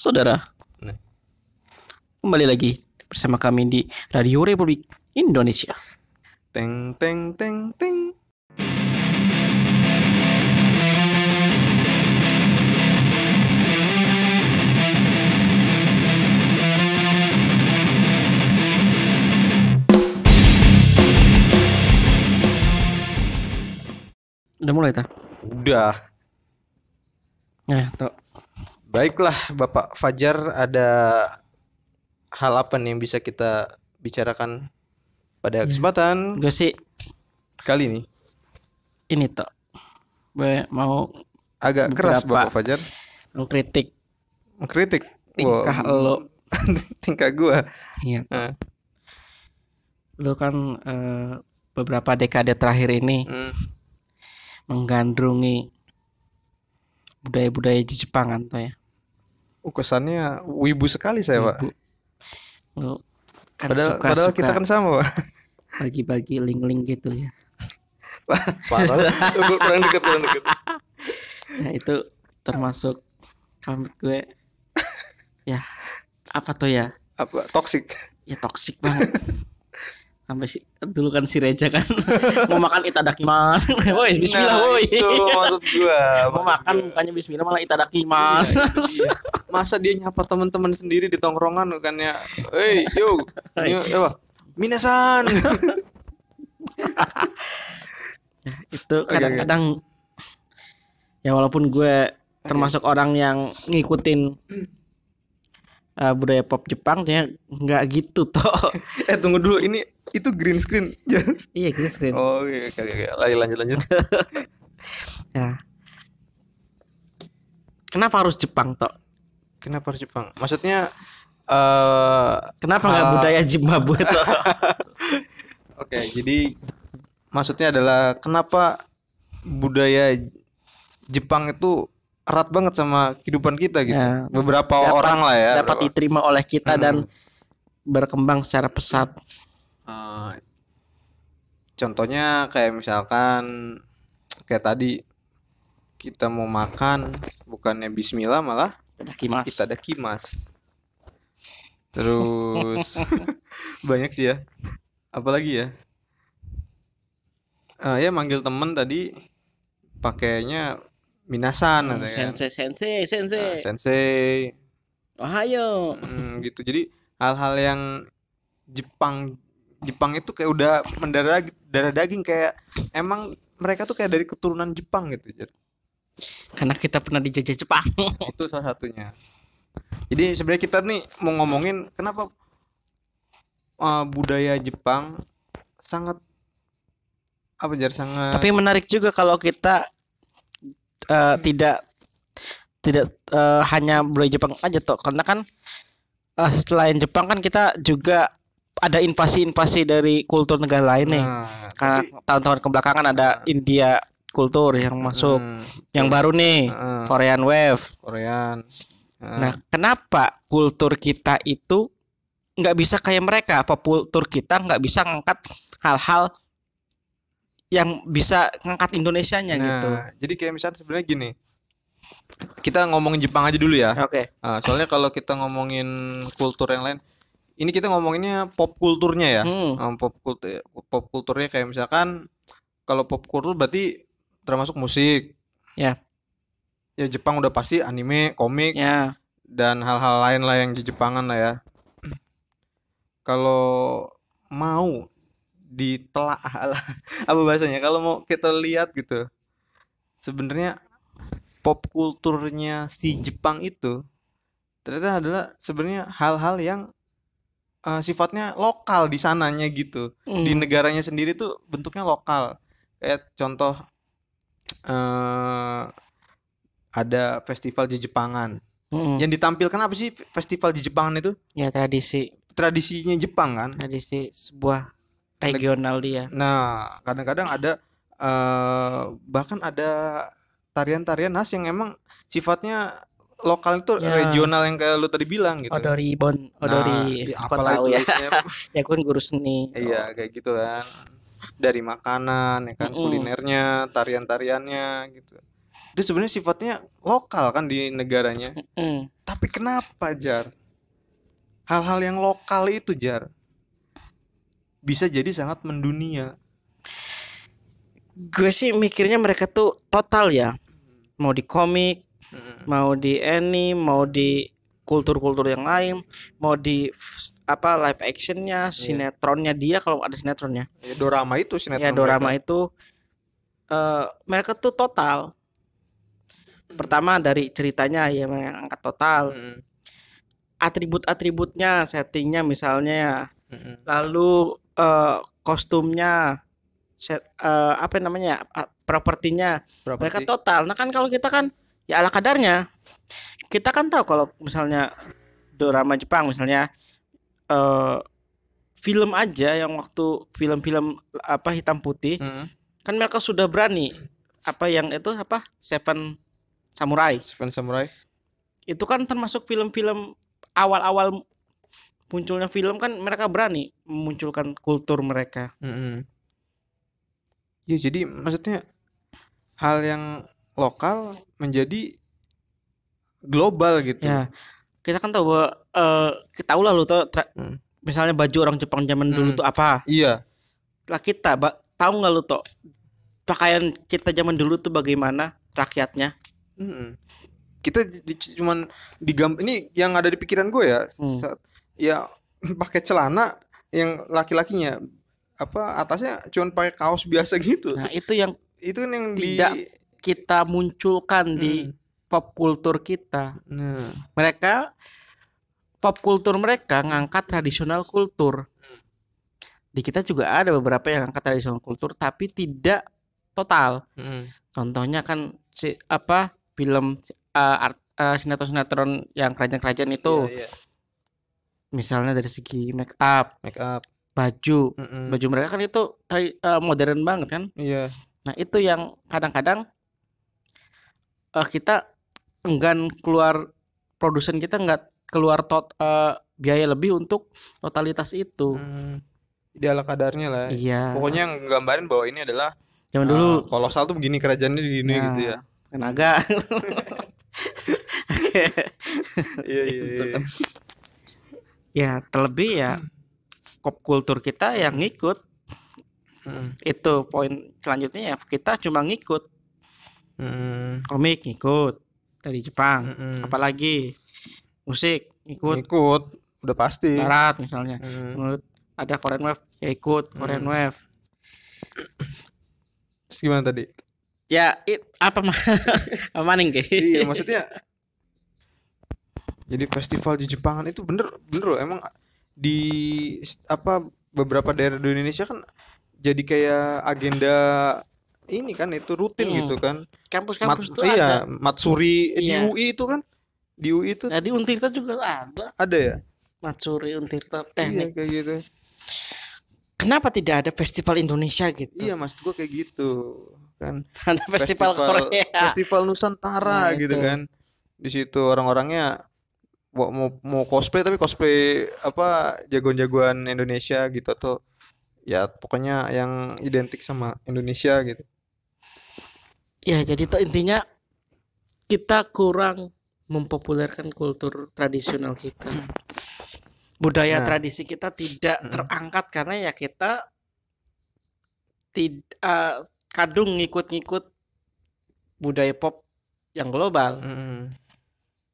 saudara. Nah. Kembali lagi bersama kami di Radio Republik Indonesia. Teng teng teng teng. Udah mulai ta? Udah. Nah, tuh. Baiklah Bapak Fajar ada hal apa nih yang bisa kita bicarakan pada kesempatan Gue sih kali ini? ini tuh. Gue mau Agak keras Bapak Fajar. mengkritik Mengkritik. tingkah Wow, lo. tingkah gua. Iya. Nah, Lu kan eh, beberapa dekade terakhir ini hmm. menggandrungi budaya-budaya Jepangan tuh ya. Uh, kesannya wibu sekali saya, Pak. Bu. Lu kan Padahal, suka padahal suka kita kan sama, Pak. bagi-bagi link-link gitu ya. Parah. Kurang deket, kurang deket. Nah, itu termasuk menurut gue ya apa tuh ya? Apa? Toxic. Ya toksik banget. Sampai si, dulu kan si Reja kan mau makan itadakimas. Woi, bismillah Nah, woi. Itu maksud gua. Mau makan bukannya bismillah malah itadakimas. Iya. Masa dia nyapa teman-teman sendiri di tongkrongan bukannya, "Hey, yo, ini apa? Minasan." Nah, itu kadang-kadang ya walaupun gue termasuk orang yang ngikutin uh, budaya pop Jepang ya nggak gitu toh. eh, tunggu dulu, ini itu green screen. iya green screen. oh, iya, oke, oke, oke. Lagi lanjut lanjut. Ya. Kenapa harus Jepang toh? Kenapa harus Jepang? Maksudnya eh Kenapa nggak Ah. budaya Zimbabwe toh? Oke, jadi maksudnya adalah kenapa budaya Jepang itu erat banget sama kehidupan kita gitu. Ya, Beberapa dapat- orang lah ya. dapat berapa- diterima oleh kita dan berkembang secara pesat. Eh, contohnya kayak misalkan kayak tadi kita mau makan bukannya bismillah malah Itadakimasu. kita ada kimas. Terus banyak sih ya. Apalagi ya? Eh, ya manggil temen tadi pakainya minasan katanya kan. Sensei, sensei, Nah, sensei. sensei Ohayo. Hmm, gitu jadi hal-hal yang Jepang Jepang itu kayak udah mendarah darah daging kayak emang mereka tuh kayak dari keturunan Jepang gitu jadi Karena kita pernah dijajah Jepang. itu salah satunya jadi sebenarnya kita nih mau ngomongin kenapa uh, budaya Jepang sangat apa jar sangat Tapi menarik juga kalau kita eh, tidak tidak eh, hanya budaya Jepang aja toh karena kan eh, selain Jepang kan kita juga ada invasi-invasi dari kultur negara lain nih. nah, Karena tahun-tahun kebelakangan ada India kultur yang masuk, hmm, yang baru nih Heeh. Korean Wave. Korean Nah, kenapa kultur kita itu nggak bisa kayak mereka? Apa kultur kita nggak bisa ngangkat hal-hal yang bisa ngangkat Indonesianya nah, gitu? jadi kayak misalnya sebenarnya gini kita ngomongin Jepang aja dulu ya Oke. Ah, soalnya kalau kita ngomongin kultur yang lain, ini kita ngomonginnya pop kulturnya ya. Hmm. Ah, pop kultur pop kulturnya kayak misalkan kalau pop kultur berarti termasuk musik. Ya. Ya Jepang udah pasti anime, komik Ya. dan hal-hal lain lah yang di Jepangan lah ya. Kalau mau ditelaah lah. Apa bahasanya? Kalau mau kita lihat gitu sebenarnya pop kulturnya si Jepang itu ternyata adalah sebenarnya hal-hal yang eh, sifatnya lokal di sananya gitu. Di Hmm. negaranya sendiri tuh bentuknya lokal. Kayak contoh eh ada festival di Jepangan. Mm-mm. yang ditampilkan apa sih festival di Jepangan itu? Ya tradisi. Tradisinya Jepang kan? Tradisi sebuah regional dia. Nah, kadang-kadang ada eh bahkan ada tarian-tarian khas yang emang sifatnya lokal itu Ya. regional yang kayak lu tadi bilang gitu. Odori Bon, Nah, Odori, kok apalah tahu ya? ya kan guru seni. Iya, kayak gitu kan. Dari makanan ya kan, Mm-mm. kulinernya, tarian-tariannya gitu. Itu sebenarnya sifatnya lokal kan di negaranya. Hmm. Tapi kenapa Jar? Hal-hal yang lokal itu Jar bisa jadi sangat mendunia. Gue sih mikirnya mereka tuh total ya. Mau di komik, mau di anime, mau di kultur-kultur yang lain, mau di apa live actionnya, sinetronnya dia kalau ada sinetronnya. Ya, dorama itu sinetron ya dorama mereka. itu eh mereka tuh total. Pertama dari ceritanya ya angkat total, atribut-atributnya, settingnya misalnya, Lalu eh, kostumnya, set eh, apa namanya, ah, propertinya, mereka Properti. total. Nah kan kalau kita kan ya ala kadarnya, kita kan tahu kalau misalnya drama Jepang misalnya eh film aja yang waktu film-film apa hitam putih Mm-mm. kan mereka sudah berani apa yang itu apa Seven Samurai Seven Samurai. itu kan termasuk film-film awal-awal munculnya film kan mereka berani memunculkan kultur mereka Mm-mm. Ya jadi maksudnya hal yang lokal menjadi global gitu. ya kita kan tahu bahwa eh, kita tahu lah lu tuh tra- Hmm. misalnya baju orang Jepang zaman dulu Hmm. tuh apa Iya. lah kita ba- tahu nggak lu tuh pakaian kita zaman dulu tuh bagaimana rakyatnya Mm-mm. Kita di- di- cuman digam ini yang ada di pikiran gue ya. Hmm. saat- ya pakai celana yang laki-lakinya apa atasnya cuman pakai kaos biasa gitu. nah itu yang Itu kan yang Tidak. di kita munculkan di Hmm. pop kultur kita Nah, mereka pop kultur mereka ngangkat tradisional kultur. Di kita juga ada beberapa yang ngangkat tradisional kultur tapi tidak total. mm. Contohnya kan si apa film uh, art- uh, sinetron-sinetron yang kerajaan-kerajaan itu Iya, iya. Misalnya dari segi make up, make up. baju. Mm-mm. Baju mereka kan itu uh, modern banget kan. Iya. Nah, itu yang kadang-kadang uh, kita enggan keluar produsen kita nggak keluar tot uh, biaya lebih untuk totalitas itu. Mm. Di ala kadarnya lah. Iya. Pokoknya yang nggambarin bahwa ini adalah Zaman ah, dulu kolosal tuh begini kerajaannya begini Nah, gitu ya. tenaga. Oke. Iya iya Gitu iya. kan. Ya, terlebih ya pop kultur kita yang ngikut. Mm. Itu poin selanjutnya ya kita cuma ngikut Mm. komik ngikut dari Jepang. Mm-mm. Apalagi musik ngikut Ikut udah pasti. barat misalnya. Mm. Menurut ada Korean Wave ya ikut Korean Hmm. Wave. Terus gimana tadi? Ya, it, apa mah? Maning iya maksudnya jadi festival di Jepangan itu bener bener loh emang di apa beberapa daerah di Indonesia kan jadi kayak agenda ini kan itu rutin Hmm. gitu kan Kampus-kampus tuh iya ada. Matsuri Iya. di UI itu kan di UI itu Nah, di Untirta juga ada. ada ya Matsuri Untirta iya teknik. kayak gitu Kenapa tidak ada festival Indonesia gitu? iya maksud gua kayak gitu kan Ada festival, Korea. festival Nusantara Nah, gitu itu. kan di situ orang-orangnya mau, mau mau cosplay tapi cosplay apa jagoan-jagoan Indonesia gitu atau ya pokoknya yang identik sama Indonesia gitu Ya, jadi tuh intinya kita kurang mempopulerkan kultur tradisional kita. Budaya Nah. tradisi kita tidak Mm-mm. terangkat karena ya kita tidak kadung ngikut-ngikut budaya pop yang global.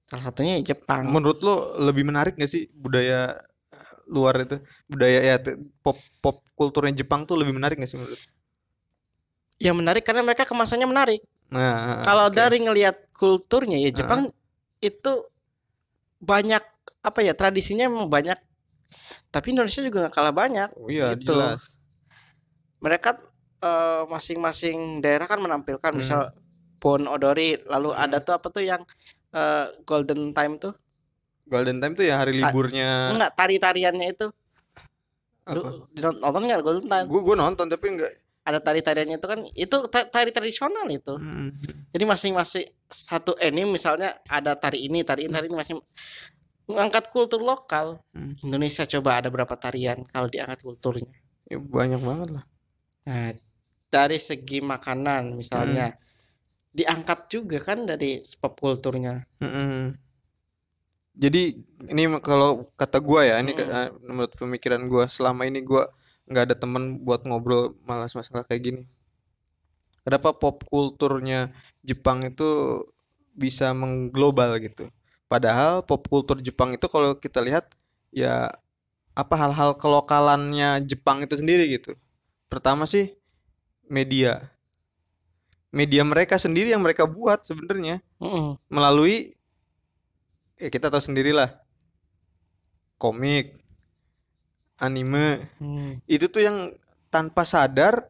Salah satunya ya Jepang. menurut lo lebih menarik gak sih budaya eh, luar itu budaya ya pop pop kulturnya Jepang tuh lebih menarik gak sih menurut? Yang menarik karena mereka kemasannya menarik. nah Kalau oke. dari ngelihat kulturnya ya Jepang itu banyak apa ya tradisinya memang banyak. Tapi Indonesia juga nggak kalah banyak. Oh iya gitu. jelas Mereka eh, masing-masing daerah kan menampilkan Hmm. misal Bon Odori, lalu Hmm. ada tuh apa tuh yang eh, Golden Time tuh? Golden Time tuh ya hari Ta- liburnya Enggak tari-tariannya itu. apa Lu nonton nggak Golden Time? gue gue nonton tapi enggak Ada tari-tariannya itu kan itu ta- tari tradisional itu. Hmm. Jadi masing-masing satu anime misalnya ada tari ini, tari ini, tari ini masing mengangkat kultur lokal. Hmm. Indonesia coba ada berapa tarian kalau diangkat kulturnya. Ya, banyak banget lah Nah, dari segi makanan misalnya diangkat juga kan dari pop kulturnya Mm-mm. Jadi ini kalau kata gua ya, ini eh, menurut pemikiran gua selama ini gua nggak ada temen buat ngobrol malas masalah kayak gini. Kenapa pop kulturnya Jepang itu bisa mengglobal gitu? Padahal pop kultur Jepang itu kalau kita lihat ya apa hal-hal kelokalannya Jepang itu sendiri gitu. Pertama sih media. Media mereka sendiri yang mereka buat sebenarnya Mm-mm. melalui ya kita tahu sendirilah komik anime Hmm. itu tuh yang tanpa sadar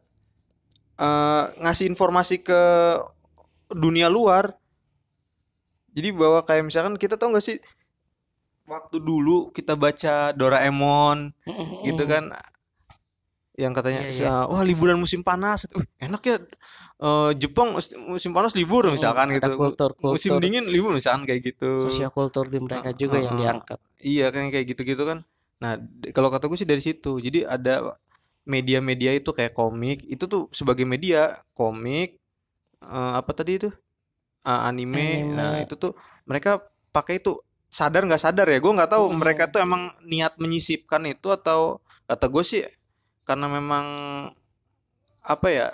eh, ngasih informasi ke dunia luar jadi bahwa kayak misalkan kita tahu nggak sih waktu dulu kita baca Doraemon Mm-mm. gitu kan yang katanya Iya, iya. wah liburan musim panas Uh, enak ya eh, Jepang mus- musim panas libur misalkan ada gitu kultur-kultur. musim dingin libur misalkan kayak gitu Sosiokultur di mereka juga yang Heeh. diangkat Iya kan kayak gitu-gitu kan. Nah, kalau kata gue sih dari situ. Jadi ada media-media itu kayak komik, itu tuh sebagai media komik eh, apa tadi itu? Ah, anime. Anime. Nah, itu tuh mereka pakai itu sadar nggak sadar ya? Gue nggak tahu Mm. mereka tuh emang niat menyisipkan itu atau kata gue sih karena memang apa ya?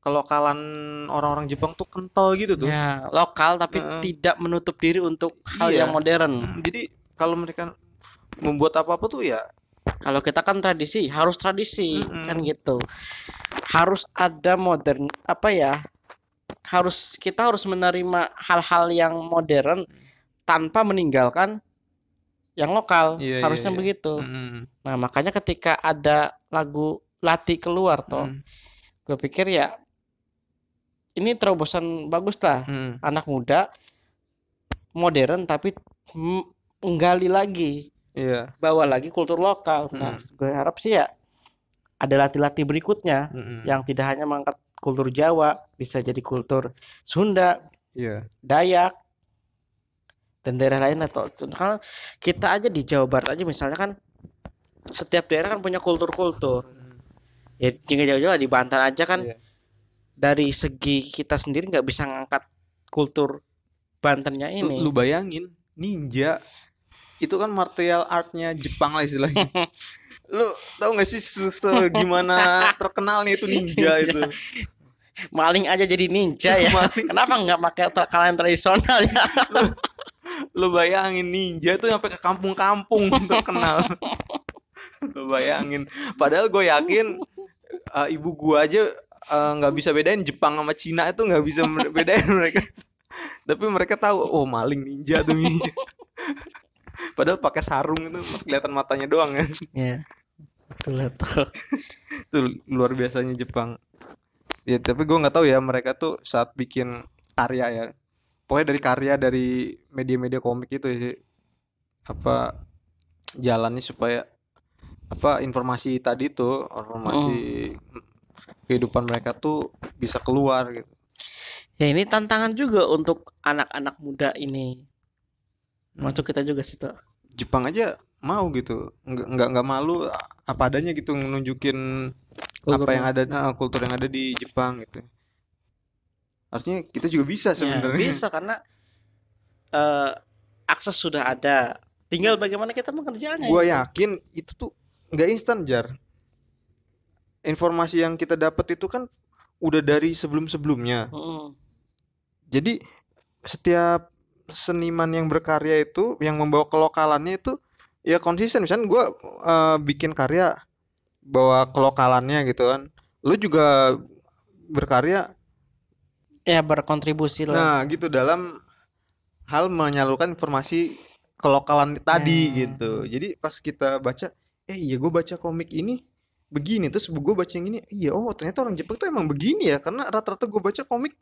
Kelokalan orang-orang Jepang tuh kental gitu tuh. ya lokal tapi Heeh. tidak menutup diri untuk hal Iya. yang modern Hmm, Jadi kalau mereka membuat apa-apa tuh ya kalau kita kan tradisi harus tradisi Mm-mm. kan gitu harus ada modern apa ya harus kita harus menerima hal-hal yang modern tanpa meninggalkan yang lokal Iya, iya, harusnya iya. begitu mm, nah makanya ketika ada lagu Lati keluar toh mm, gue pikir ya ini terobosan bagus lah mm. anak muda modern tapi menggali lagi Iya. bawa lagi kultur lokal nah gue harap sih ya ada latih-latih berikutnya mm-mm. yang tidak hanya mengangkat kultur Jawa bisa jadi kultur Sunda Iya. Dayak dan daerah lain atau kalau kita aja di Jawa Barat aja misalnya kan setiap daerah kan punya kultur-kultur ya tinggal jauh-jauh di Banten aja kan Iya. Dari segi kita sendiri nggak bisa ngangkat kultur Bantennya Lu, ini lu bayangin ninja itu kan martial artnya Jepang lah istilahnya. lu tahu gak sih se- se- gimana terkenalnya itu ninja itu? maling aja jadi ninja ya Maling. kenapa nggak pakai tra- kalian tradisional ya Lu bayangin ninja tuh sampai ke kampung-kampung terkenal. lu bayangin. Padahal gue yakin uh, ibu gua aja uh, nggak bisa bedain Jepang sama Cina itu nggak bisa bedain mereka. Tapi mereka tahu oh maling ninja tuh ninja. Padahal pakai sarung itu kelihatan matanya doang kan. ya betul betul itu luar biasanya Jepang ya tapi gue nggak tahu ya mereka tuh saat bikin karya ya pokoknya dari karya dari media-media komik itu sih apa jalannya supaya apa informasi tadi tuh informasi kehidupan mereka tuh bisa keluar gitu. Ya ini tantangan juga untuk anak-anak muda ini. Masuk kita juga situ Jepang aja mau gitu. Nggak nggak nggak malu apa adanya gitu nunjukin apa yang ada nah, kultur yang ada di Jepang gitu. Artinya kita juga bisa Ya, sebenarnya. bisa karena eh, akses sudah ada. Tinggal bagaimana kita mengerjakannya. Gua yakin itu tuh nggak instan jar informasi yang kita dapat itu kan udah dari sebelum-sebelumnya. Mm-mm. jadi setiap seniman yang berkarya itu yang membawa kelokalannya itu ya konsisten. Misalnya gua eh, bikin karya bawa kelokalannya gitu kan. Lu juga berkarya? Ya berkontribusi lah. Nah, gitu dalam hal menyalurkan informasi kelokalan tadi gitu. Jadi pas kita baca, eh iya gue baca komik ini begini, terus gue baca yang ini, iya oh ternyata orang Jepang tuh emang begini ya, karena rata-rata gue baca komik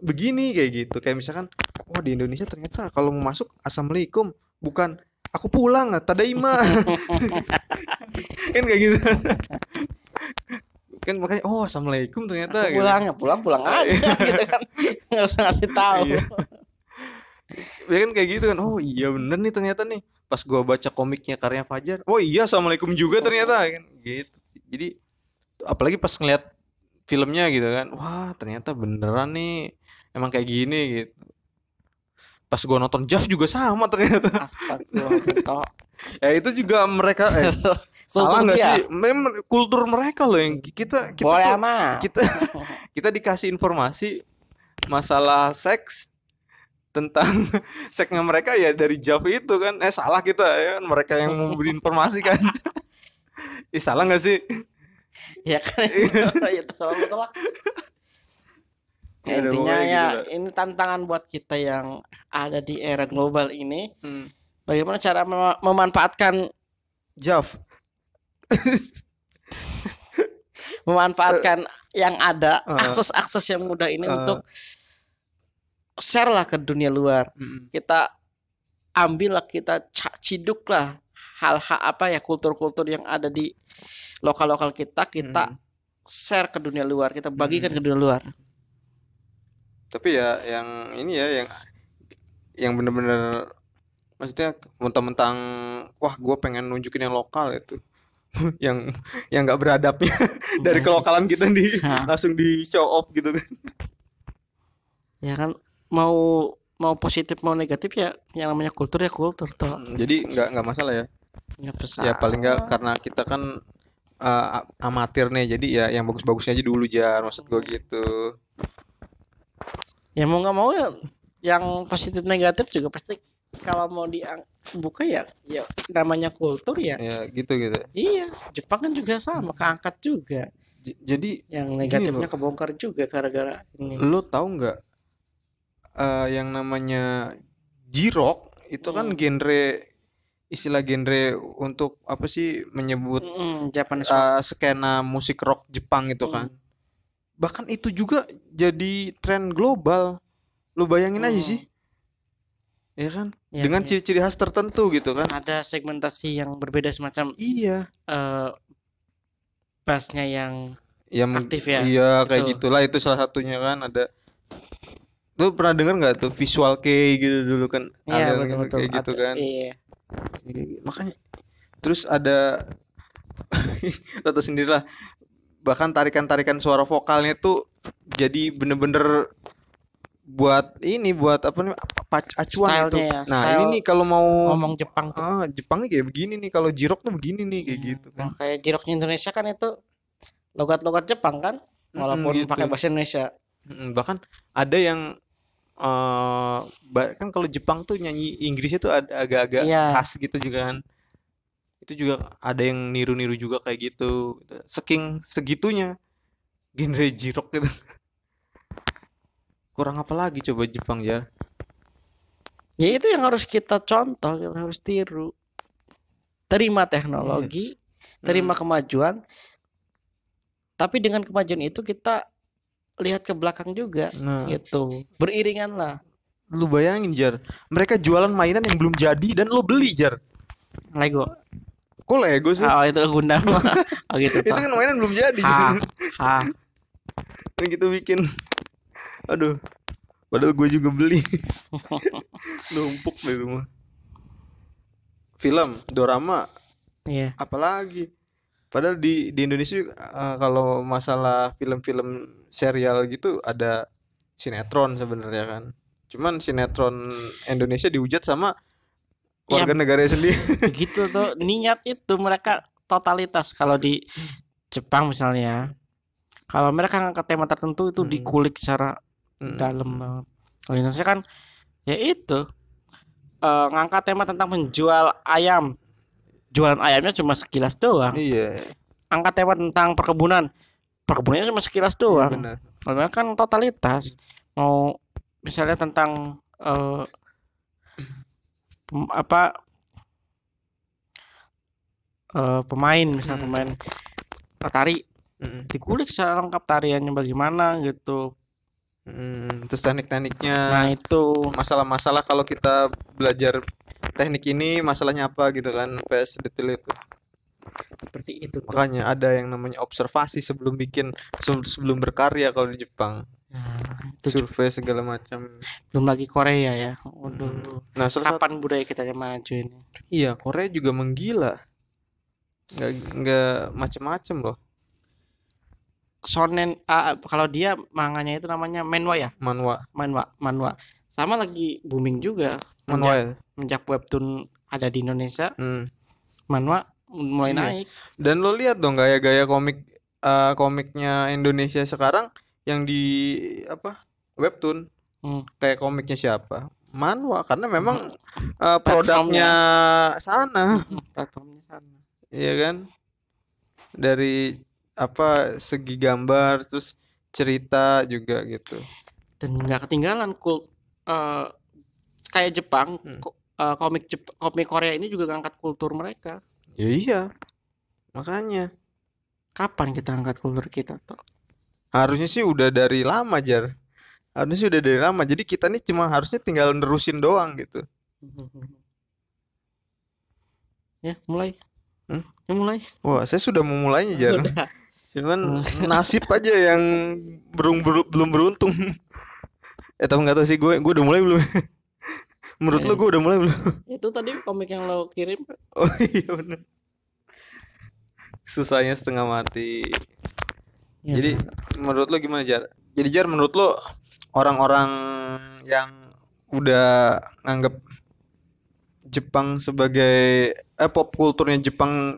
begini kayak gitu. Kayak misalkan, wah di Indonesia ternyata kalau mau masuk assalamualaikum bukan aku pulang tadaima. Kan kayak gitu. Kan makanya oh assalamualaikum ternyata gitu. pulang ya pulang pulang aja gitu kan. Nggak usah ngasih tahu. Iya. ya kan kayak gitu kan oh iya bener nih ternyata nih. Pas gua baca komiknya karya Fajar oh iya assalamualaikum juga ternyata kan. Gitu jadi apalagi pas ngeliat filmnya gitu kan wah ternyata beneran nih emang kayak gini gitu. Pas gua nonton Jav juga sama ternyata. Astagfirullah. ya itu juga mereka eh, salah nggak sih? Memang kultur mereka loh yang kita kita Boleh tuh- amat. kita kita dikasih informasi masalah seks tentang seksnya mereka ya dari Jav itu kan. Eh salah kita ya kan mereka yang memberi informasi kan Ih, salah nggak sih ya kan ya terserah lu lah Ya, intinya pokoknya ya gitu ini tantangan buat kita yang ada di era global ini Hmm. bagaimana cara mema- memanfaatkan Jav memanfaatkan yang ada Eh. akses-akses yang mudah ini Eh. untuk share lah ke dunia luar Mm-mm. kita ambil lah kita ciduk lah hal-hal apa ya kultur-kultur yang ada di lokal-lokal kita kita Hmm. share ke dunia luar kita bagikan ke dunia luar. Tapi ya yang ini ya yang yang bener-bener maksudnya mentang-mentang wah gue pengen nunjukin yang lokal itu. Yang yang nggak beradabnya dari kelokalan kita di langsung di show off gitu kan. Ya kan mau mau positif mau negatif ya yang namanya kultur ya kultur toh. Jadi nggak nggak masalah ya besar ya paling nggak karena kita kan uh, amatir nih jadi ya yang bagus-bagusnya aja dulu jar. Maksud gue gitu. Ya mau nggak mau ya yang positif negatif juga pasti kalau mau dibuka ya ya namanya kultur ya. Ya gitu gitu. Iya Jepang kan juga sama keangkat juga. J- jadi yang negatifnya loh. kebongkar juga gara-gara ini. Lo tahu nggak eh, yang namanya jirok itu kan genre istilah genre untuk apa sih menyebut Mm, Japanese eh, skena musik rock Jepang itu kan. Bahkan itu juga jadi tren global. Lo bayangin aja Hmm. sih. Ya kan? Ya, dengan ya. ciri-ciri khas tertentu gitu kan. Ada segmentasi yang berbeda semacam iya. eh bassnya yang ya Aktif ya, iya kayak itu. gitulah itu salah satunya kan ada. Lu pernah denger nggak tuh visual kei gitu dulu kan? Iya Ada betul betul. kayak gitu Ada- kan? iya makanya terus ada lo tau sendiri lah bahkan tarikan-tarikan suara vokalnya tuh jadi bener-bener buat ini buat apa nih acuan itu ya, nah style ini nih kalau mau ngomong Jepang tuh. Ah Jepang kayak begini nih kalau jirok tuh begini nih kayak gitu kan. Nah, kayak jiroknya Indonesia kan itu logat-logat Jepang kan walaupun gitu. pakai bahasa Indonesia. Mm, bahkan ada yang ba- kan kalau Jepang tuh nyanyi Inggrisnya tuh agak-agak Iya. khas gitu juga kan. Itu juga ada yang niru-niru juga kayak gitu. Saking segitunya genre jirok gitu kurang apa lagi coba Jepang ya? Ya itu yang harus kita contoh kita harus tiru. Terima teknologi terima kemajuan. Tapi dengan kemajuan itu kita lihat ke belakang juga nah. gitu. Beriringan lah. Lu bayangin jar. Mereka jualan mainan yang belum jadi dan lo beli jar. Lego. Kok Lego sih? Oh itu Gundam. Oh gitu itu kan mainan belum jadi. Ha ha. Yang kita bikin. Aduh. Padahal gue juga beli. Numpuk di rumah film dorama iya. Apalagi padahal di di Indonesia eh, kalau masalah film-film serial gitu ada sinetron sebenarnya kan cuman sinetron Indonesia dihujat sama Ya. warga negara sendiri begitu tuh niat itu mereka totalitas kalau di Jepang misalnya kalau mereka ngangkat tema tertentu itu Hmm. dikulik secara Mm. dalam banget kalau Indonesia kan ya itu eh, ngangkat tema tentang menjual ayam jualan ayamnya cuma sekilas doang. Iya. Angkat tema tentang perkebunan. Perkebunannya cuma sekilas doang. Benar. Kalau mereka kan totalitas. Mau misalnya tentang pem- apa eh, pemain misalnya Hmm. pemain tari. Mm-mm. dikulik secara lengkap tariannya bagaimana gitu. Mm, terus teknik-tekniknya. Nah itu. Masalah-masalah kalau kita belajar teknik ini masalahnya apa gitu kan sampai sedetail itu. Seperti itu tuh. makanya ada yang namanya observasi sebelum bikin se- sebelum berkarya kalau di Jepang. Nah, itu survei segala macam. Belum lagi Korea ya. Waduh. nah salah satu kapan budaya kita yang maju ini? Iya Korea juga menggila. Nggak nggak macem-macem loh. Shonen ah, kalau dia manganya itu namanya manhwa ya? Manhwa. Manhwa manhwa sama lagi booming juga ya menjak webtoon ada di Indonesia Hmm. manhwa mulai Iya. naik dan lo lihat dong gaya-gaya komik eh, komiknya Indonesia sekarang yang di apa webtoon Hmm. kayak komiknya siapa manhwa karena memang eh, produknya sana Hmm, platformnya sana Iya kan? Dari apa segi gambar terus cerita juga gitu. dan nggak ketinggalan kul eh, kayak Jepang Hmm. ko- eh, komik Jep- komik Korea ini juga ngangkat kultur mereka Ya iya. Makanya kapan kita angkat kultur kita tuh harusnya sih udah dari lama Jar. Harusnya sih udah dari lama. Jadi kita nih cuma harusnya tinggal nerusin doang gitu. ya mulai Hmm? ya mulai Wah, saya sudah memulainya Jar. Udah. Cuman nasib aja yang berung belum beruntung. eh tapi nggak tahu sih gue gue udah mulai belum? Menurut lo gue udah mulai belum? itu tadi komik yang lo kirim Oh iya bener Susahnya setengah mati Ya, Jadi menurut lo gimana Jar? Jadi Jar menurut lo orang-orang yang udah nganggap Jepang sebagai eh pop kulturnya Jepang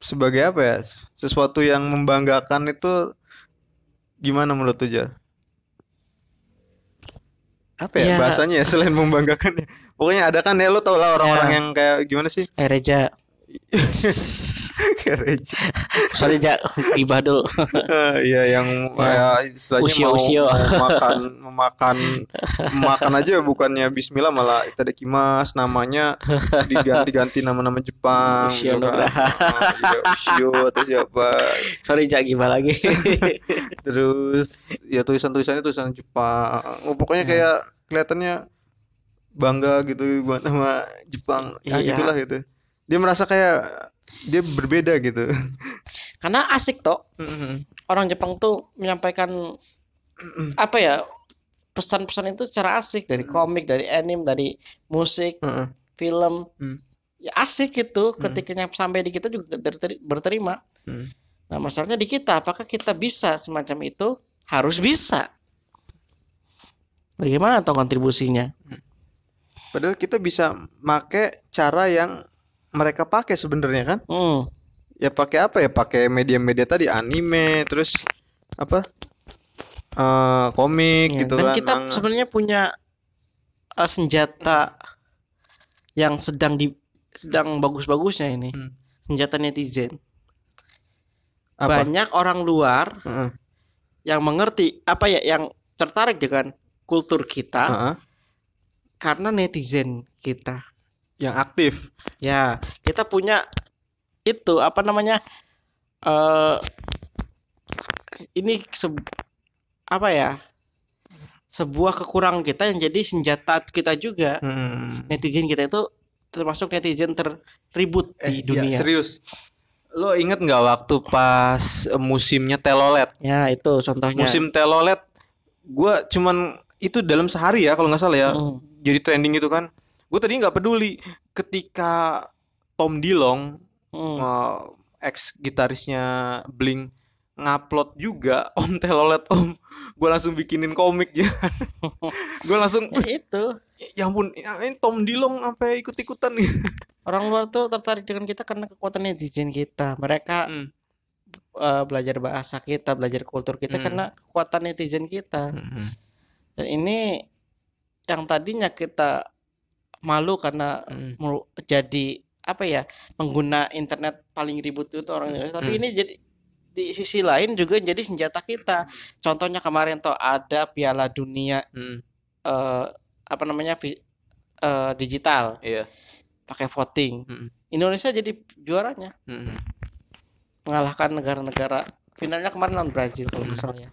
sebagai apa ya? Sesuatu yang membanggakan itu gimana menurut lo Jar? Apa ya Ya. bahasanya ya selain membanggakan ya? Pokoknya ada kan ya lo tau lah orang-orang Ya. yang kayak gimana sih? eh Reja Kayak Reja. sorry Ja gibah dulu. Eh, Iya yang kayak istilahnya Usio, mau, usio. mau makan memakan makan aja bukannya Bismillah malah itadakimasu namanya diganti-ganti nama-nama Jepang Usio gitu kan. Iya, Usio atau siapa? Sorry Ja gibah lagi? Terus ya tulisan-tulisannya tulisan Jepang. Oh, pokoknya kayak kelihatannya bangga gitu buat nama Jepang. Ya Iya. gitulah gitu dia merasa kayak dia berbeda gitu. Karena asik toh. Orang Jepang tuh menyampaikan apa ya pesan-pesan itu secara asik. Dari komik dari anime dari musik Heeh. film. Hmm. ya asik gitu. Ketika nyampe sampai di kita juga berteri- berterima. Hmm. nah masalahnya di kita apakah kita bisa semacam itu? Harus bisa. Bagaimana toh kontribusinya? Padahal kita bisa make cara yang mereka pakai sebenarnya kan? hmm. Ya pakai apa ya? Pakai media-media tadi anime, terus apa? eh komik Ya, gitu dan kan. kita sebenarnya punya uh, senjata yang sedang di sedang bagus-bagusnya ini Hmm. senjata netizen Apa? banyak orang luar Heeh. yang mengerti apa ya yang tertarik dengan kultur kita Heeh. karena netizen kita Yang aktif. ya kita punya itu apa namanya eh ini se- apa ya sebuah kekurangan kita yang jadi senjata kita juga Hmm. netizen kita itu termasuk netizen terribut di Eh, iya, dunia serius. Lo inget nggak waktu pas musimnya telolet? ya itu contohnya Musim telolet, gua cuman itu dalam sehari ya kalau nggak salah ya. Hmm. Jadi trending itu kan. Gue tadi nggak peduli. Ketika Tom Dilong Hmm. eh, ex gitarisnya Blink ngupload juga Om Telolet Om. Gue langsung bikinin komik ya. Gue langsung Ya, itu. ya ampun ya, ini Tom Dilong sampai ikut ikutan nih orang luar tuh tertarik dengan kita karena kekuatan netizen kita. Mereka Hmm. eh, belajar bahasa kita belajar kultur kita Hmm. karena kekuatan netizen kita. Dan ini yang tadinya kita malu karena Hmm. jadi apa ya pengguna internet paling ribut itu orang Indonesia tapi Hmm. ini jadi di sisi lain juga jadi senjata kita contohnya kemarin tuh ada Piala Dunia Hmm. eh, apa namanya eh, digital iya pakai voting Hmm. Indonesia jadi juaranya Hmm. mengalahkan negara-negara finalnya kemarin lawan Brazil kalau nggak salah ya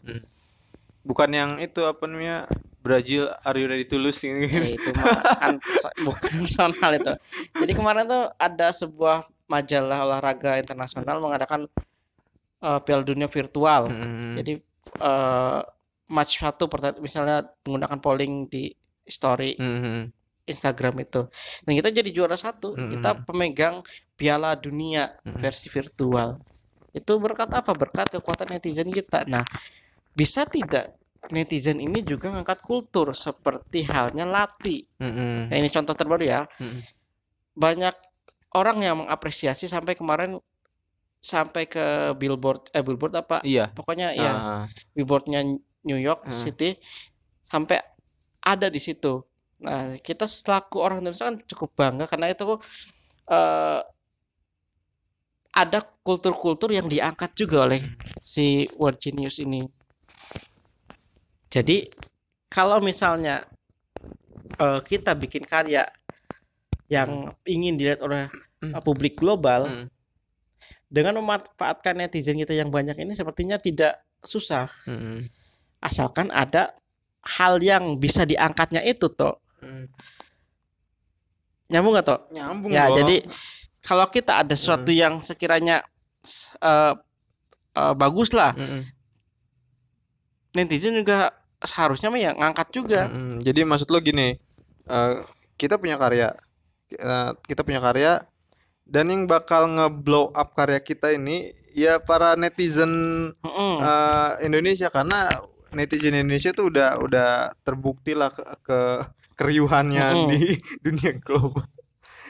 bukan yang itu apa namanya Brazil are you ready to lose ini Ya, itu mah kan so- bukan personal itu. Jadi kemarin tuh ada sebuah majalah olahraga internasional mengadakan eh, Piala Dunia virtual. Hmm. Jadi eh, match satu misalnya menggunakan polling di story Hmm. Instagram itu. Dan kita jadi juara satu. Hmm. Kita pemegang Piala Dunia versi virtual. Itu berkat apa? Berkat kekuatan netizen kita. Nah, bisa tidak netizen ini juga ngangkat kultur seperti halnya Lati. Mm-mm. Nah, ini contoh terbaru ya. Mm-mm. Banyak orang yang mengapresiasi sampai kemarin sampai ke billboard eh billboard apa? Iya. Pokoknya ya Ah, billboardnya New York Hmm. City sampai ada di situ. Nah, kita selaku orang Indonesia kan cukup bangga karena itu eh, ada kultur-kultur yang diangkat juga oleh si World Genius ini. Jadi kalau misalnya eh, kita bikin karya yang ingin dilihat oleh Hmm. eh, publik global mm, dengan memanfaatkan netizen kita yang banyak ini sepertinya tidak susah mm-mm. asalkan ada hal yang bisa diangkatnya itu toh Mm. nyambung nggak toh Nyambung ya dong. jadi kalau kita ada sesuatu yang sekiranya eh, eh, bagus lah Mm-mm. netizen juga seharusnya mah ya ngangkat juga Mm-mm. Jadi maksud lo gini, eh, kita punya karya, eh, kita punya karya, dan yang bakal nge-blow up karya kita ini ya para netizen Mm-mm. eh, Indonesia karena netizen Indonesia tuh udah udah terbukti lah ke, ke keriuhannya Mm-mm. di dunia global.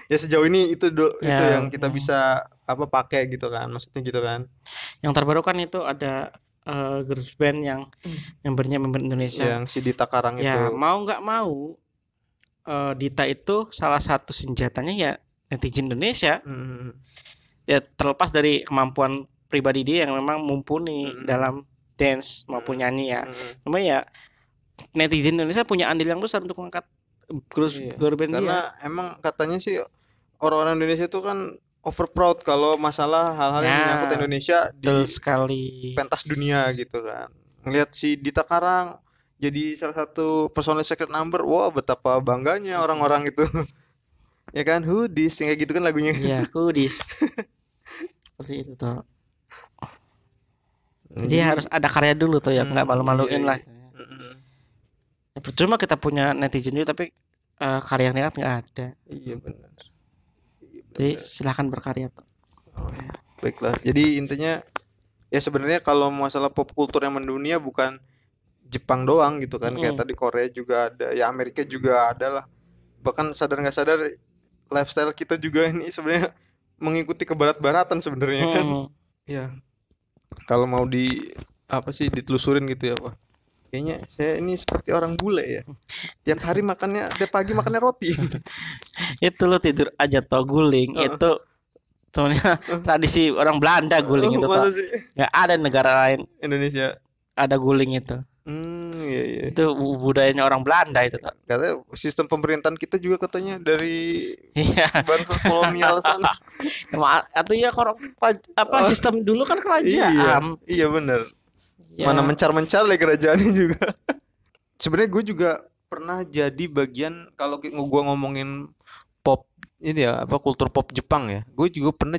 Ya sejauh ini itu do- itu Ya, yang kita mm. bisa apa pakai gitu kan, maksudnya gitu kan. yang terbaru kan itu ada eh, girls band yang membernya member Indonesia. Yang si Dita Karang ya itu. mau nggak mau eh, Dita itu salah satu senjatanya ya netizen Indonesia. Mm, ya terlepas dari kemampuan pribadi dia yang memang mumpuni Mm. dalam dance maupun nyanyi ya. Mm. cuma ya netizen Indonesia punya andil yang besar untuk mengangkat girls Iya, girl band Karena dia emang katanya sih orang-orang Indonesia itu kan over proud kalau masalah hal-hal yang Ya, menyangkut Indonesia di sekali pentas dunia gitu kan. Ngelihat si Dita Karang jadi salah satu personal secret number, wah betapa bangganya orang-orang itu. ya kan, who this yang kayak gitu kan lagunya. ya kudis seperti itu tuh jadi harus ada karya dulu tuh ya nggak Hmm, malu-maluin iya, lah Mm-mm. Ya, percuma kita punya netizen juga tapi eh, karya yang nggak ada Iya benar. Jadi silahkan berkarya tuh Baiklah. Jadi intinya ya sebenarnya kalau masalah pop kultur yang mendunia bukan Jepang doang gitu kan. Kayak Mm. tadi Korea juga ada, ya Amerika juga ada lah. Bahkan sadar nggak sadar lifestyle kita juga ini sebenarnya mengikuti kebarat-baratan sebenarnya kan. Hmm. Ya. Kalau mau di apa sih ditelusurin gitu ya, wah. Kayaknya saya ini seperti orang bule ya. Tiap hari makannya, tiap pagi makannya roti. itu lo tidur aja toh guling itu sebenarnya tradisi orang Belanda guling itu Masa toh nggak ada negara lain Indonesia. ada guling itu Hmm, iya iya. itu bu- budayanya orang Belanda itu toh Katanya sistem pemerintahan kita juga katanya dari iya bangsa kolonial sana. Atau ya apa Oh. sistem dulu kan iya, kerajaan iya bener. Ya, Mana mencar-mencar lagi kerajaannya juga. Sebenarnya gue juga pernah jadi bagian kalau gue ngomongin pop ini ya apa kultur pop Jepang ya. Gue juga pernah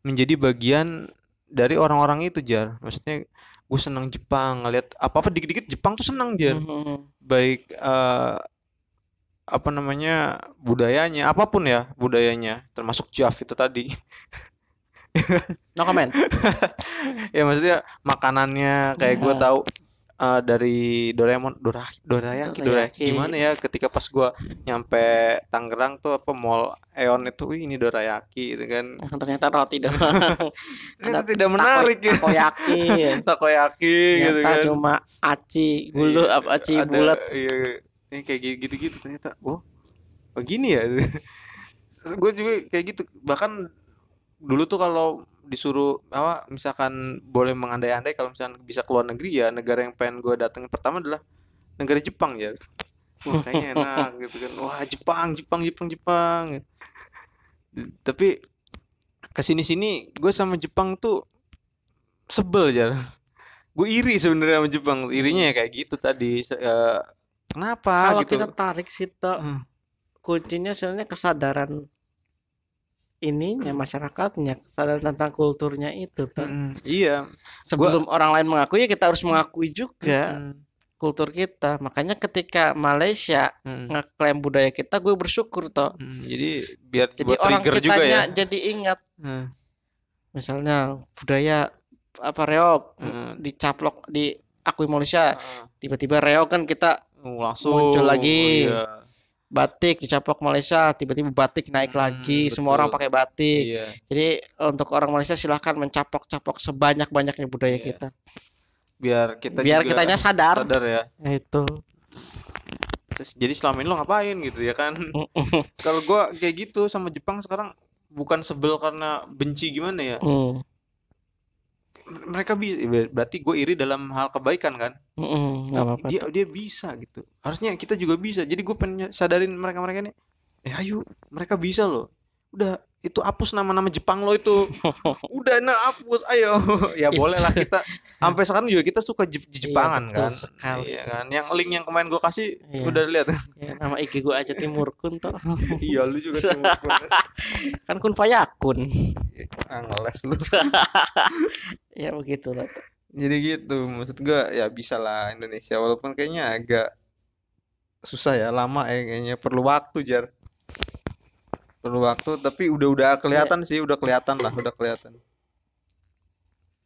menjadi bagian dari orang-orang itu jar. Maksudnya gue senang Jepang ngeliat apa-apa dikit-dikit Jepang tuh senang jar. Mhm. Baik eh, apa namanya budayanya apa pun ya budayanya termasuk Jav itu tadi no comment. Ya maksudnya makanannya kayak gue Iya. tahu eh, dari Doraemon Dora Dorayaki Dorayaki. Dorayaki. gimana ya ketika pas gue nyampe Tangerang tuh apa mall Eon itu wih ini Dorayaki gitu kan. Ternyata roti doang. Ternyata tidak menarik ya takoyaki. Takoyaki gitu ternyata kan. cuma aci bulu Iya, apa aci ada- bulat. iya. Ini kayak gitu-gitu ternyata. Oh begini ya? Gue juga kayak gitu. Bahkan dulu tuh kalau disuruh apa misalkan boleh mengandai-andai kalau misalkan bisa keluar negeri ya negara yang pengen gue datengin pertama adalah negara Jepang ya. Wah kayaknya enak gitu kan. Wah Jepang Jepang Jepang Jepang tapi ke sini sini gue sama Jepang tuh sebel ya gue iri sebenarnya sama Jepang. Irinya ya kayak gitu tadi eh, kenapa? Kalau gitu. kita tarik situ Hmm. kuncinya sebenarnya kesadaran ininya masyarakatnya kesadaran tentang kulturnya itu tuh Mm, iya. Sebelum orang lain mengakui ya kita harus mengakui juga Mm, kultur kita. Makanya ketika Malaysia mm, ngeklaim budaya kita gue bersyukur toh mm. jadi biar jadi buat orang trigger juga ya. kitanya jadi ingat. Mm, misalnya budaya apa reog Hmm. dicaplok di akui Malaysia Ah, tiba-tiba reog kan kita oh, langsung. Muncul lagi. iya. Batik dicaplok Malaysia tiba-tiba batik naik Hmm, lagi semua orang betul. pakai batik. Iya. Jadi untuk orang Malaysia silahkan mencaplok-caplok sebanyak-banyaknya budaya Iya. kita. Biar kita biar juga kitanya sadar, sadar ya. Itu. Terus, jadi selama ini lo ngapain gitu ya kan? Kalau gua kayak gitu sama Jepang sekarang bukan sebel karena benci gimana ya? Hmm. Mereka bisa berarti gue iri dalam hal kebaikan kan? Mm-mm, nggak apa-apa. dia dia bisa gitu. Harusnya kita juga bisa. Jadi gue pengen sadarin mereka mereka ini eh ayo mereka bisa loh. Udah itu hapus nama-nama Jepang lo itu. Udah nah hapus ayo. Ya boleh lah kita sampai sekarang juga kita suka Jep- Jepangan betul kan? sekali. iya kan? Yang link yang kemarin gue kasih Iya. udah lihat Ya, nama IG gua aja Timur Kun toh. Iya lu juga tuh kan kun fayakun. Ah, ngeles lu. Ya begitu lah jadi gitu maksud gue ya bisa lah Indonesia walaupun kayaknya agak susah ya lama ya kayaknya perlu waktu jar. Perlu waktu tapi udah udah kelihatan sih udah kelihatan lah udah kelihatan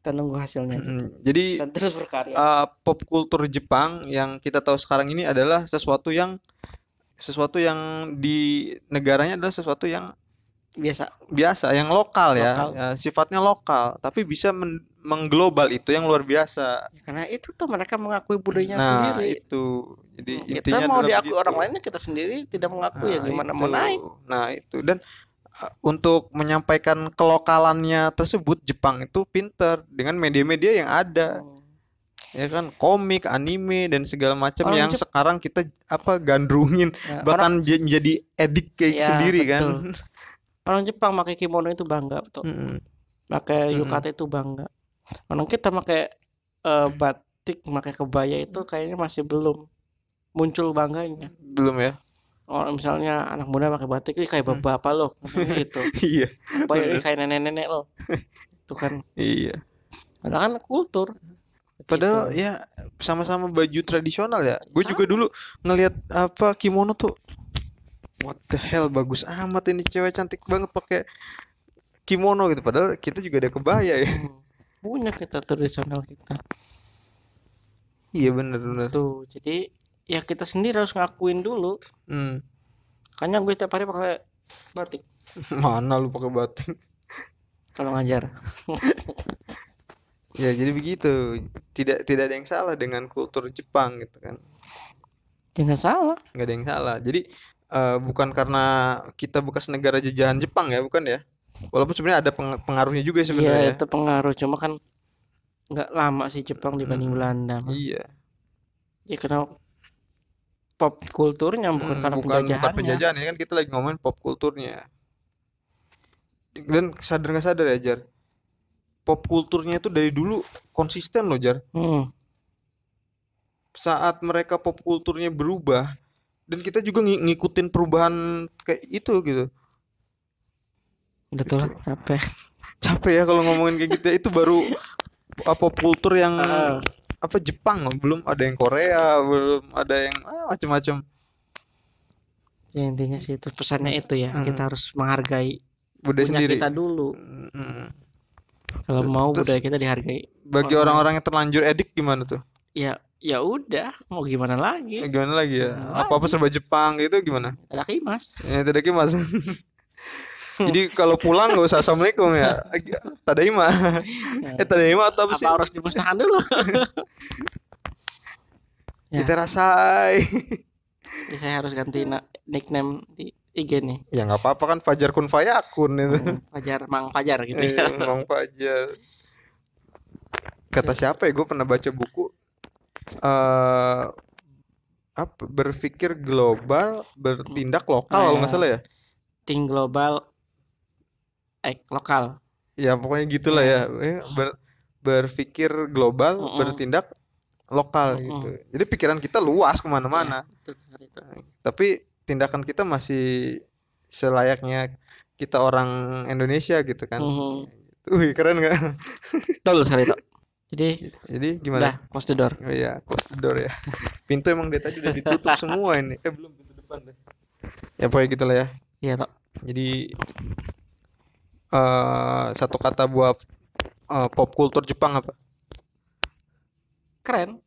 kita nunggu hasilnya aja. Mm, jadi dan terus berkarya. uh, pop kultur Jepang yang kita tahu sekarang ini adalah sesuatu yang sesuatu yang di negaranya adalah sesuatu yang biasa. biasa yang lokal ya, Lokal. ya, sifatnya lokal. Tapi bisa men- mengglobal itu yang luar biasa. Karena itu tuh mereka mengakui budayanya nah sendiri. itu. Jadi kita mau diakui begitu. orang lainnya kita sendiri tidak mengakui ya Nah, gimana itu. mau naik. Nah itu. Dan untuk menyampaikan kelokalannya tersebut Jepang itu pinter dengan media-media yang ada. Ya kan? Komik anime dan segala macam Orang yang Jep- sekarang kita apa gandrungin. Ya, bahkan j- menjadi edik kayak Ya, sendiri kan. betul. orang Jepang pakai kimono itu bangga betul. Mm-mm. pakai yukata itu bangga. Orang kita pakai eh, batik pakai kebaya itu kayaknya masih belum muncul bangganya. Belum ya orang misalnya anak muda pakai batik ini kayak bapak lo gitu. Iya kebaya ini Bener. kayak nenek-nenek lo itu kan. Iya. Padahal kan kultur. Padahal Gitu. ya sama-sama baju tradisional ya. Gue juga dulu ngelihat apa kimono tuh what the hell bagus amat ini cewek cantik banget pakai kimono gitu. Padahal kita juga ada kebaya ya. Hmm. punya kita tradisional kita. Iya bener bener. Tuh jadi ya kita sendiri harus ngakuin dulu. Hmm. makanya gue tiap hari pakai batik. Mana lu pakai batik? Kalau ngajar. Ya jadi begitu. Tidak tidak ada yang salah dengan kultur Jepang gitu kan. Jangan salah. Nggak ada yang salah. Jadi eh, bukan karena kita bekas negara jajahan Jepang ya bukan ya? Walaupun sebenarnya ada peng- pengaruhnya juga Iya sebenarnya. itu pengaruh. Cuma kan nggak lama sih Jepang dibanding Hmm. Belanda iya. Ya karena pop kulturnya bukan Hmm, karena bukan bukan penjajahannya. penjajahan. Ini kan kita lagi ngomongin pop kulturnya. Dan sadar nggak sadar ya Jar? Pop kulturnya itu dari dulu konsisten loh Jar. Hmm, saat mereka pop kulturnya berubah dan kita juga ng- ngikutin perubahan kayak itu gitu. Betul capek. Capek ya kalau ngomongin kayak gitu ya. itu baru uh, pop kultur yang Ah. Apa Jepang? Belum ada yang Korea belum ada yang ah, macam-macam ya, intinya sih itu pesannya itu ya. Hmm. kita harus menghargai budaya sendiri. kita dulu. Mm. kalau mau Terus- budaya kita dihargai. bagi Orang- orang-orang yang terlanjur edik gimana tuh? Ya ya udah. Mau gimana lagi? Gimana lagi ya? Apa apa serba Jepang gitu gimana? Ada kimas. Ya tidak mas jadi kalau pulang nggak usah assalamualaikum ya. Tadaima. Eh tadaima atau apa sih? apa harus dimusnahkan dulu? Ya. kita rasai. Jadi saya harus ganti na- nickname di IG nih. Ya nggak apa-apa kan Fajar kun fayakun itu. Hmm, Fajar Mang Fajar gitu Eh, ya. Bang Fajar. Kata siapa ya? Gue pernah baca buku eh apa berpikir global bertindak lokal kalau nggak salah ya? Think global eh lokal ya pokoknya gitulah ya Eh, ber- berpikir global Mm-mm. bertindak lokal Mm-mm. gitu jadi pikiran kita luas ke mana-mana itu. tapi tindakan kita masih selayaknya kita orang Indonesia gitu kan Mhm. Wih keren gak? Betul sekali itu. Jadi Jadi gimana? udah close the door. Oh iya, close the door ya. Pintu emang dia tadi udah ditutup semua ini. Eh belum pintu depan deh. Ya pokoknya gitu lah ya. Iya toh. Jadi eh satu kata buat eh, pop kultur Jepang apa? keren